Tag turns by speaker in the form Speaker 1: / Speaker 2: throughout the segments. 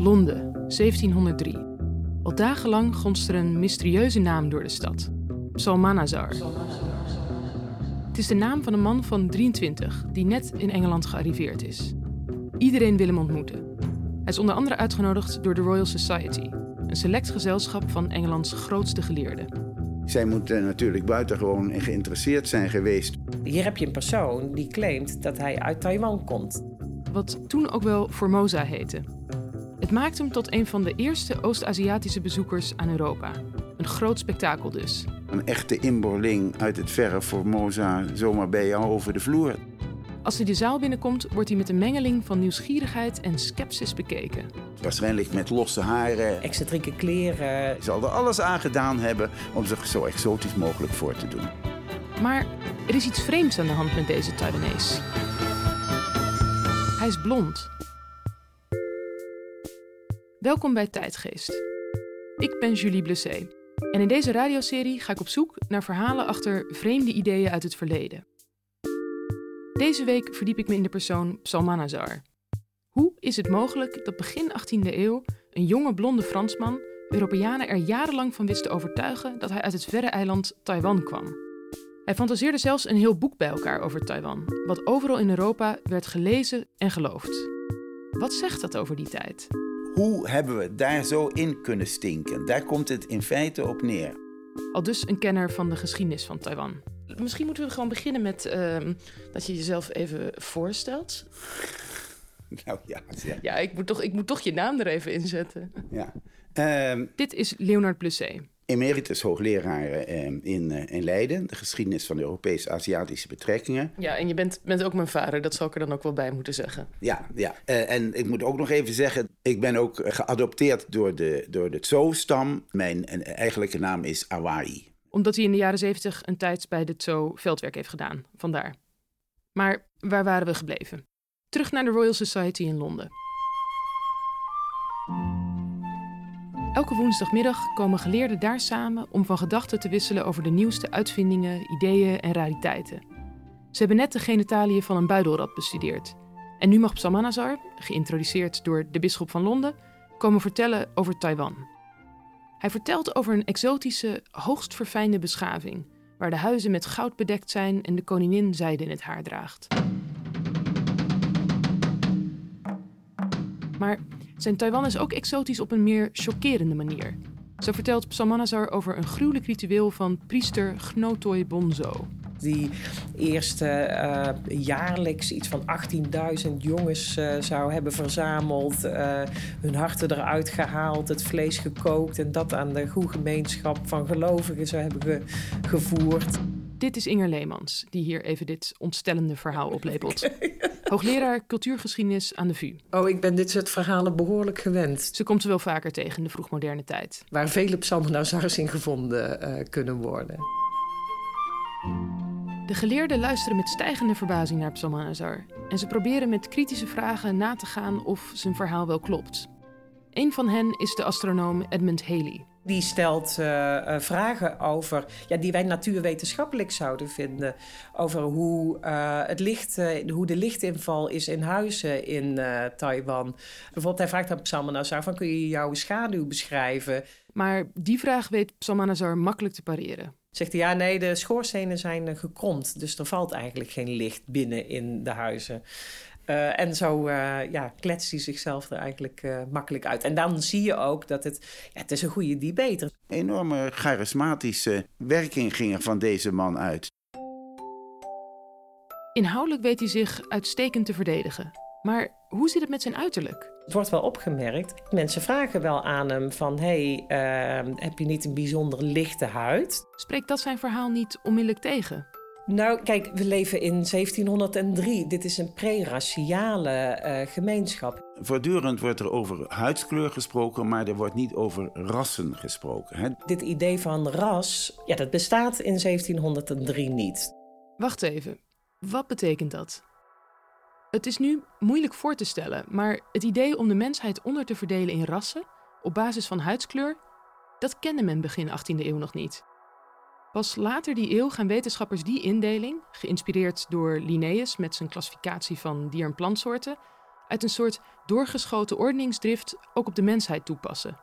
Speaker 1: Londen, 1703. Al dagenlang gonst er een mysterieuze naam door de stad: Psalmanazar. Het is de naam van een man van 23 die net in Engeland gearriveerd is. Iedereen wil hem ontmoeten. Hij is onder andere uitgenodigd door de Royal Society, een select gezelschap van Engelands grootste geleerden.
Speaker 2: Zij moeten natuurlijk buitengewoon geïnteresseerd zijn geweest.
Speaker 3: Hier heb je een persoon die claimt dat hij uit Taiwan komt.
Speaker 1: Wat toen ook wel Formosa heette. Het maakt hem tot een van de eerste Oost-Aziatische bezoekers aan Europa. Een groot spektakel dus.
Speaker 2: Een echte inboorling uit het verre Formosa zomaar bij jou over de vloer.
Speaker 1: Als hij de zaal binnenkomt, wordt hij met een mengeling van nieuwsgierigheid en sceptisch bekeken.
Speaker 2: Waarschijnlijk met losse haren.
Speaker 3: Excentrieke kleren.
Speaker 2: Hij zal er alles aan gedaan hebben om zich zo exotisch mogelijk voor te doen.
Speaker 1: Maar er is iets vreemds aan de hand met deze Taiwanese. Hij is blond. Welkom bij Tijdgeest. Ik ben Julie Blessé. En in deze radioserie ga ik op zoek naar verhalen achter vreemde ideeën uit het verleden. Deze week verdiep ik me in de persoon Psalmanazar. Hoe is het mogelijk dat begin 18e eeuw een jonge blonde Fransman Europeanen er jarenlang van wist te overtuigen dat hij uit het verre eiland Taiwan kwam? Hij fantaseerde zelfs een heel boek bij elkaar over Taiwan, wat overal in Europa werd gelezen en geloofd. Wat zegt dat over die tijd?
Speaker 2: Hoe hebben we daar zo in kunnen stinken? Daar komt het in feite op neer.
Speaker 1: Al dus een kenner van de geschiedenis van Taiwan. Misschien moeten we gewoon beginnen met ehm, dat je jezelf even voorstelt.
Speaker 2: Nou ja. Ja,
Speaker 1: Ja, ik moet toch, ik moet toch je naam er even in zetten.
Speaker 2: ja. Ehm,
Speaker 1: Dit is Leonard Blessé.
Speaker 2: Emeritus hoogleraar ehm, in, eh, in Leiden, de geschiedenis van de Europees-Aziatische betrekkingen.
Speaker 1: Ja, en je bent, bent ook mijn vader, dat zal ik er dan ook wel bij moeten zeggen.
Speaker 2: Ja, ja. Eh, en ik moet ook nog even zeggen, ik ben ook geadopteerd door de, door de Tso-stam. Mijn eigenlijke naam is Awai.
Speaker 1: Omdat hij in de jaren zeventig een tijd bij de Tso veldwerk heeft gedaan. Vandaar. Maar waar waren we gebleven? Terug naar de Royal Society in Londen. Elke woensdagmiddag komen geleerden daar samen om van gedachten te wisselen over de nieuwste uitvindingen, ideeën en rariteiten. Ze hebben net de genitaliën van een buidelrat bestudeerd. En nu mag Psalmanazar, geïntroduceerd door de bisschop van Londen, komen vertellen over Taiwan. Hij vertelt over een exotische, hoogst verfijnde beschaving, waar de huizen met goud bedekt zijn en de koningin zijde in het haar draagt. Maar zijn Taiwan is ook exotisch op een meer chockerende manier. Zo vertelt Psalmanazar over een gruwelijk ritueel van priester Gnotoy Bonzo.
Speaker 3: Die eerst eh, jaarlijks iets van 18.000 jongens eh, zou hebben verzameld. eh, hun harten eruit gehaald, het vlees gekookt. En dat aan de goede gemeenschap van gelovigen zou hebben ge- gevoerd.
Speaker 1: Dit is Inger Leemans, die hier even dit ontstellende verhaal oplepelt. Hoogleraar cultuurgeschiedenis aan de VU.
Speaker 3: Oh, ik ben dit soort verhalen behoorlijk gewend.
Speaker 1: Ze komt ze wel vaker tegen in de vroegmoderne tijd.
Speaker 3: Waar vele psalmenazars in gevonden eh, kunnen worden.
Speaker 1: De geleerden luisteren met stijgende verbazing naar Psalmanazar. En ze proberen met kritische vragen na te gaan of zijn verhaal wel klopt. Een van hen is de astronoom Edmund Halley.
Speaker 3: Die stelt eh, eh, vragen over, ja, die wij natuurwetenschappelijk zouden vinden. Over hoe, eh, het licht, hoe de lichtinval is in huizen in Taiwan. Bijvoorbeeld, hij vraagt aan Psalmanazar van, kun je jouw schaduw beschrijven?
Speaker 1: Maar die vraag weet Psalmanazar makkelijk te pareren.
Speaker 3: Zegt hij, ja, nee, de schoorstenen zijn gekromd. Dus er valt eigenlijk geen licht binnen in de huizen. Eh, en zo eh, ja, kletst hij zichzelf er eigenlijk eh, makkelijk uit. En dan zie je ook dat het, ja, het is een goede debater.
Speaker 2: Enorme charismatische werking ging er van deze man uit.
Speaker 1: Inhoudelijk weet hij zich uitstekend te verdedigen. Maar hoe zit het met zijn uiterlijk?
Speaker 3: Het wordt wel opgemerkt. Mensen vragen wel aan hem van... hey, heb je niet een bijzonder lichte huid?
Speaker 1: Spreekt dat zijn verhaal niet onmiddellijk tegen?
Speaker 3: Nou, kijk, we leven in 1703. Dit is een pre-raciale eh, gemeenschap.
Speaker 2: Voortdurend wordt er over huidskleur gesproken, maar er wordt niet over rassen gesproken. Hè?
Speaker 3: Dit idee van ras, ja, dat bestaat in 1703 niet.
Speaker 1: Wacht even, wat betekent dat? Het is nu moeilijk voor te stellen, maar het idee om de mensheid onder te verdelen in rassen op basis van huidskleur, dat kende men begin 18e eeuw nog niet. Pas later die eeuw gaan wetenschappers die indeling, geïnspireerd door Linnaeus met zijn klassificatie van dier- en plantsoorten, uit een soort doorgeschoten ordeningsdrift ook op de mensheid toepassen.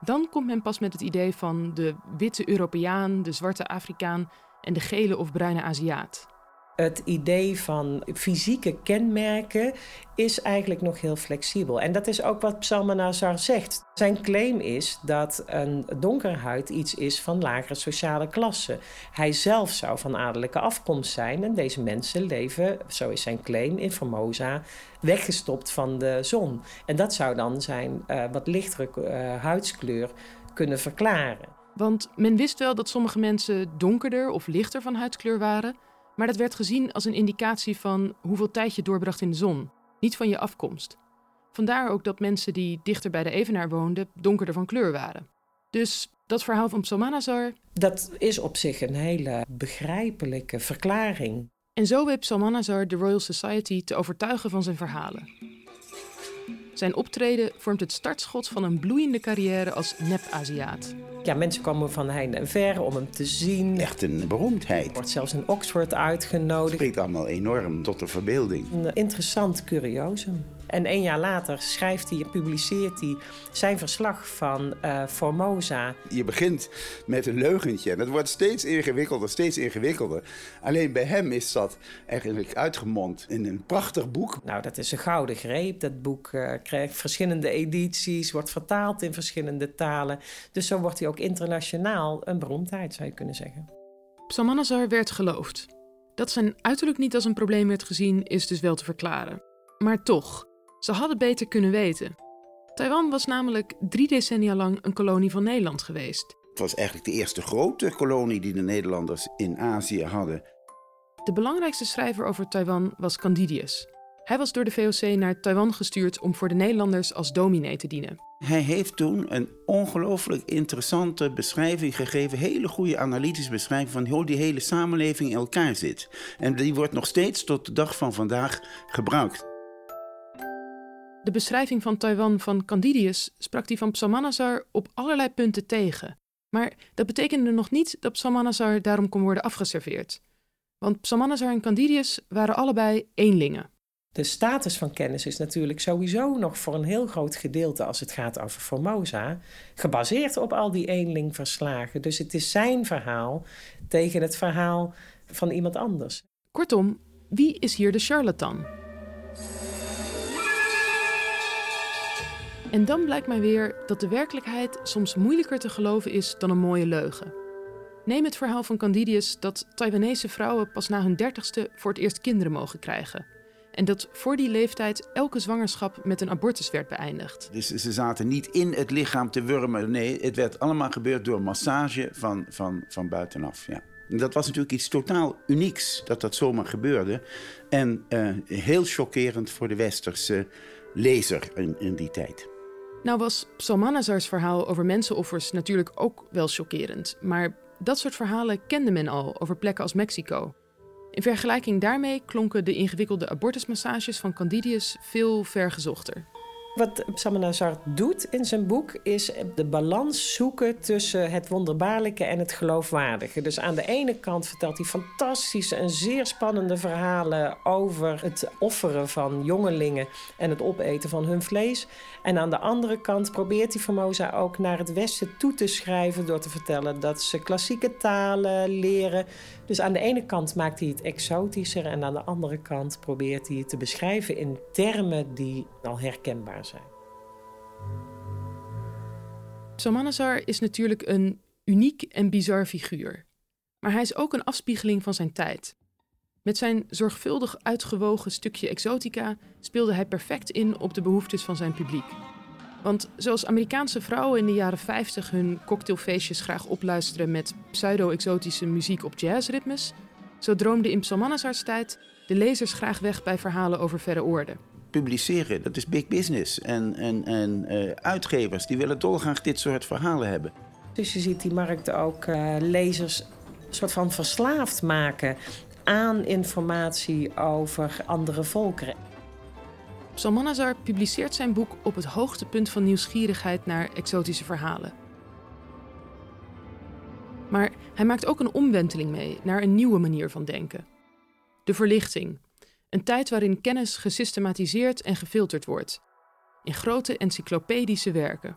Speaker 1: Dan komt men pas met het idee van de witte Europeaan, de zwarte Afrikaan en de gele of bruine Aziat.
Speaker 3: Het idee van fysieke kenmerken is eigenlijk nog heel flexibel. En dat is ook wat Psalmanazar zegt. Zijn claim is dat een donkere huid iets is van lagere sociale klasse. Hij zelf zou van adellijke afkomst zijn en deze mensen leven, zo is zijn claim, in Formosa weggestopt van de zon. En dat zou dan zijn uh, wat lichtere uh, huidskleur kunnen verklaren.
Speaker 1: Want men wist wel dat sommige mensen donkerder of lichter van huidskleur waren, maar dat werd gezien als een indicatie van hoeveel tijd je doorbracht in de zon, niet van je afkomst. Vandaar ook dat mensen die dichter bij de evenaar woonden donkerder van kleur waren. Dus dat verhaal van Psalmanazar.
Speaker 3: Dat is op zich een hele begrijpelijke verklaring.
Speaker 1: En zo weet Psalmanazar de Royal Society te overtuigen van zijn verhalen. Zijn optreden vormt het startschot van een bloeiende carrière als nep-Aziat.
Speaker 3: Ja, mensen komen van heinde en ver om hem te zien.
Speaker 2: Echt een beroemdheid.
Speaker 3: Wordt zelfs in Oxford uitgenodigd.
Speaker 2: Spreekt allemaal enorm tot de verbeelding.
Speaker 3: Een interessant curiosum. En een jaar later schrijft hij en publiceert hij zijn verslag van uh, Formosa.
Speaker 2: Je begint met een leugentje en het wordt steeds ingewikkelder, steeds ingewikkelder. Alleen bij hem is dat eigenlijk uitgemond in een prachtig boek.
Speaker 3: Nou, dat is een gouden greep. Dat boek uh, krijgt verschillende edities, wordt vertaald in verschillende talen. Dus zo wordt hij ook internationaal een beroemdheid, zou je kunnen zeggen.
Speaker 1: Psalmanazar werd geloofd. Dat zijn uiterlijk niet als een probleem werd gezien, is dus wel te verklaren. Maar toch, ze hadden beter kunnen weten. Taiwan was namelijk drie decennia lang een kolonie van Nederland geweest.
Speaker 2: Het was eigenlijk de eerste grote kolonie die de Nederlanders in Azië hadden.
Speaker 1: De belangrijkste schrijver over Taiwan was Candidius. Hij was door de VOC naar Taiwan gestuurd om voor de Nederlanders als dominee te dienen.
Speaker 2: Hij heeft toen een ongelooflijk interessante beschrijving gegeven, hele goede analytische beschrijving van hoe die hele samenleving in elkaar zit. En die wordt nog steeds tot de dag van vandaag gebruikt.
Speaker 1: De beschrijving van Taiwan van Candidius sprak die van Psalmanazar op allerlei punten tegen. Maar dat betekende nog niet dat Psalmanazar daarom kon worden afgeserveerd. Want Psalmanazar en Candidius waren allebei eenlingen.
Speaker 3: De status van kennis is natuurlijk sowieso nog voor een heel groot gedeelte, als het gaat over Formosa, gebaseerd op al die eenlingverslagen. Dus het is zijn verhaal tegen het verhaal van iemand anders.
Speaker 1: Kortom, wie is hier de charlatan? En dan blijkt mij weer dat de werkelijkheid soms moeilijker te geloven is dan een mooie leugen. Neem het verhaal van Candidius dat Taiwanese vrouwen pas na hun dertigste voor het eerst kinderen mogen krijgen. En dat voor die leeftijd elke zwangerschap met een abortus werd beëindigd.
Speaker 2: Dus ze zaten niet in het lichaam te wurmen. Nee, het werd allemaal gebeurd door massage van, van, van buitenaf. Ja. Dat was natuurlijk iets totaal unieks dat dat zomaar gebeurde. En uh, heel chockerend voor de westerse lezer in, in die tijd.
Speaker 1: Nou was Psalmanazars verhaal over mensenoffers natuurlijk ook wel chockerend. Maar dat soort verhalen kende men al over plekken als Mexico. In vergelijking daarmee klonken de ingewikkelde abortusmassages van Candidius veel vergezochter.
Speaker 3: Wat Psalmanazar doet in zijn boek is de balans zoeken tussen het wonderbaarlijke en het geloofwaardige. Dus aan de ene kant vertelt hij fantastische en zeer spannende verhalen over het offeren van jongelingen en het opeten van hun vlees. En aan de andere kant probeert hij Formosa ook naar het Westen toe te schrijven door te vertellen dat ze klassieke talen leren. Dus aan de ene kant maakt hij het exotischer en aan de andere kant probeert hij het te beschrijven in termen die al herkenbaar zijn.
Speaker 1: Psalmanazar is natuurlijk een uniek en bizar figuur. Maar hij is ook een afspiegeling van zijn tijd. Met zijn zorgvuldig uitgewogen stukje exotica speelde hij perfect in op de behoeftes van zijn publiek. Want zoals Amerikaanse vrouwen in de jaren 50 hun cocktailfeestjes graag opluisteren met pseudo-exotische muziek op jazzritmes, zo droomden in Psalmanazars tijd de lezers graag weg bij verhalen over verre oorden.
Speaker 2: Publiceren, dat is big business. En, en, en uh, uitgevers die willen dolgraag dit soort verhalen hebben.
Speaker 3: Dus je ziet die markt ook uh, lezers soort van verslaafd maken aan informatie over andere volkeren.
Speaker 1: Salmanazar publiceert zijn boek op het hoogtepunt van nieuwsgierigheid naar exotische verhalen. Maar hij maakt ook een omwenteling mee naar een nieuwe manier van denken. De verlichting. Een tijd waarin kennis gesystematiseerd en gefilterd wordt. In grote encyclopedische werken.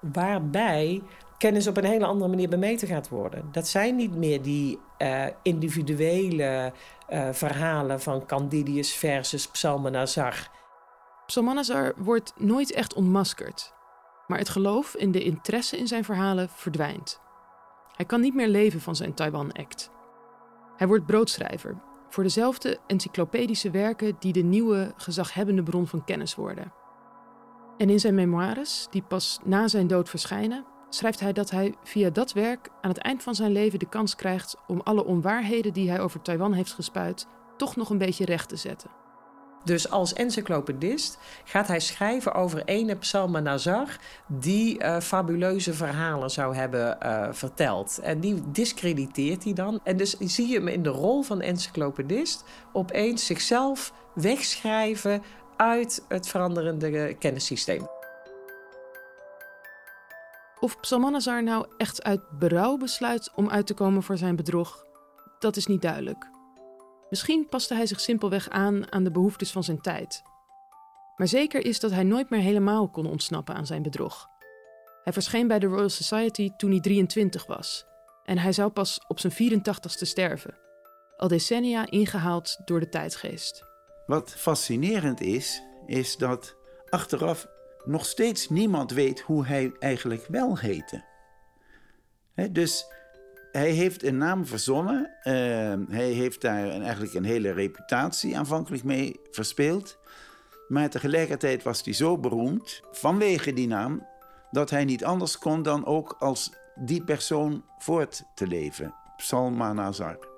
Speaker 3: Waarbij kennis op een hele andere manier bemeten gaat worden. Dat zijn niet meer die uh, individuele uh, verhalen van Candidius versus Psalmanazar.
Speaker 1: Psalmanazar wordt nooit echt ontmaskerd. Maar het geloof in de interesse in zijn verhalen verdwijnt. Hij kan niet meer leven van zijn Taiwan-act. Hij wordt broodschrijver voor dezelfde encyclopedische werken die de nieuwe gezaghebbende bron van kennis worden. En in zijn memoires, die pas na zijn dood verschijnen, schrijft hij dat hij via dat werk aan het eind van zijn leven de kans krijgt om alle onwaarheden die hij over Taiwan heeft gespuit toch nog een beetje recht te zetten.
Speaker 3: Dus als encyclopedist gaat hij schrijven over ene Psalmanazar die uh, fabuleuze verhalen zou hebben uh, verteld. En die discrediteert hij dan. En dus zie je hem in de rol van encyclopedist opeens zichzelf wegschrijven uit het veranderende kennissysteem.
Speaker 1: Of Psalmanazar nou echt uit berouw besluit om uit te komen voor zijn bedrog, dat is niet duidelijk. Misschien paste hij zich simpelweg aan aan de behoeftes van zijn tijd. Maar zeker is dat hij nooit meer helemaal kon ontsnappen aan zijn bedrog. Hij verscheen bij de Royal Society toen hij 23 was. En hij zou pas op zijn 84ste sterven. Al decennia ingehaald door de tijdsgeest.
Speaker 2: Wat fascinerend is, is dat achteraf nog steeds niemand weet hoe hij eigenlijk wel heette. dus hij heeft een naam verzonnen. Ehm, hij heeft daar eigenlijk een hele reputatie aanvankelijk mee verspeeld. Maar tegelijkertijd was hij zo beroemd vanwege die naam dat hij niet anders kon dan ook als die persoon voort te leven. Psalma Nazar.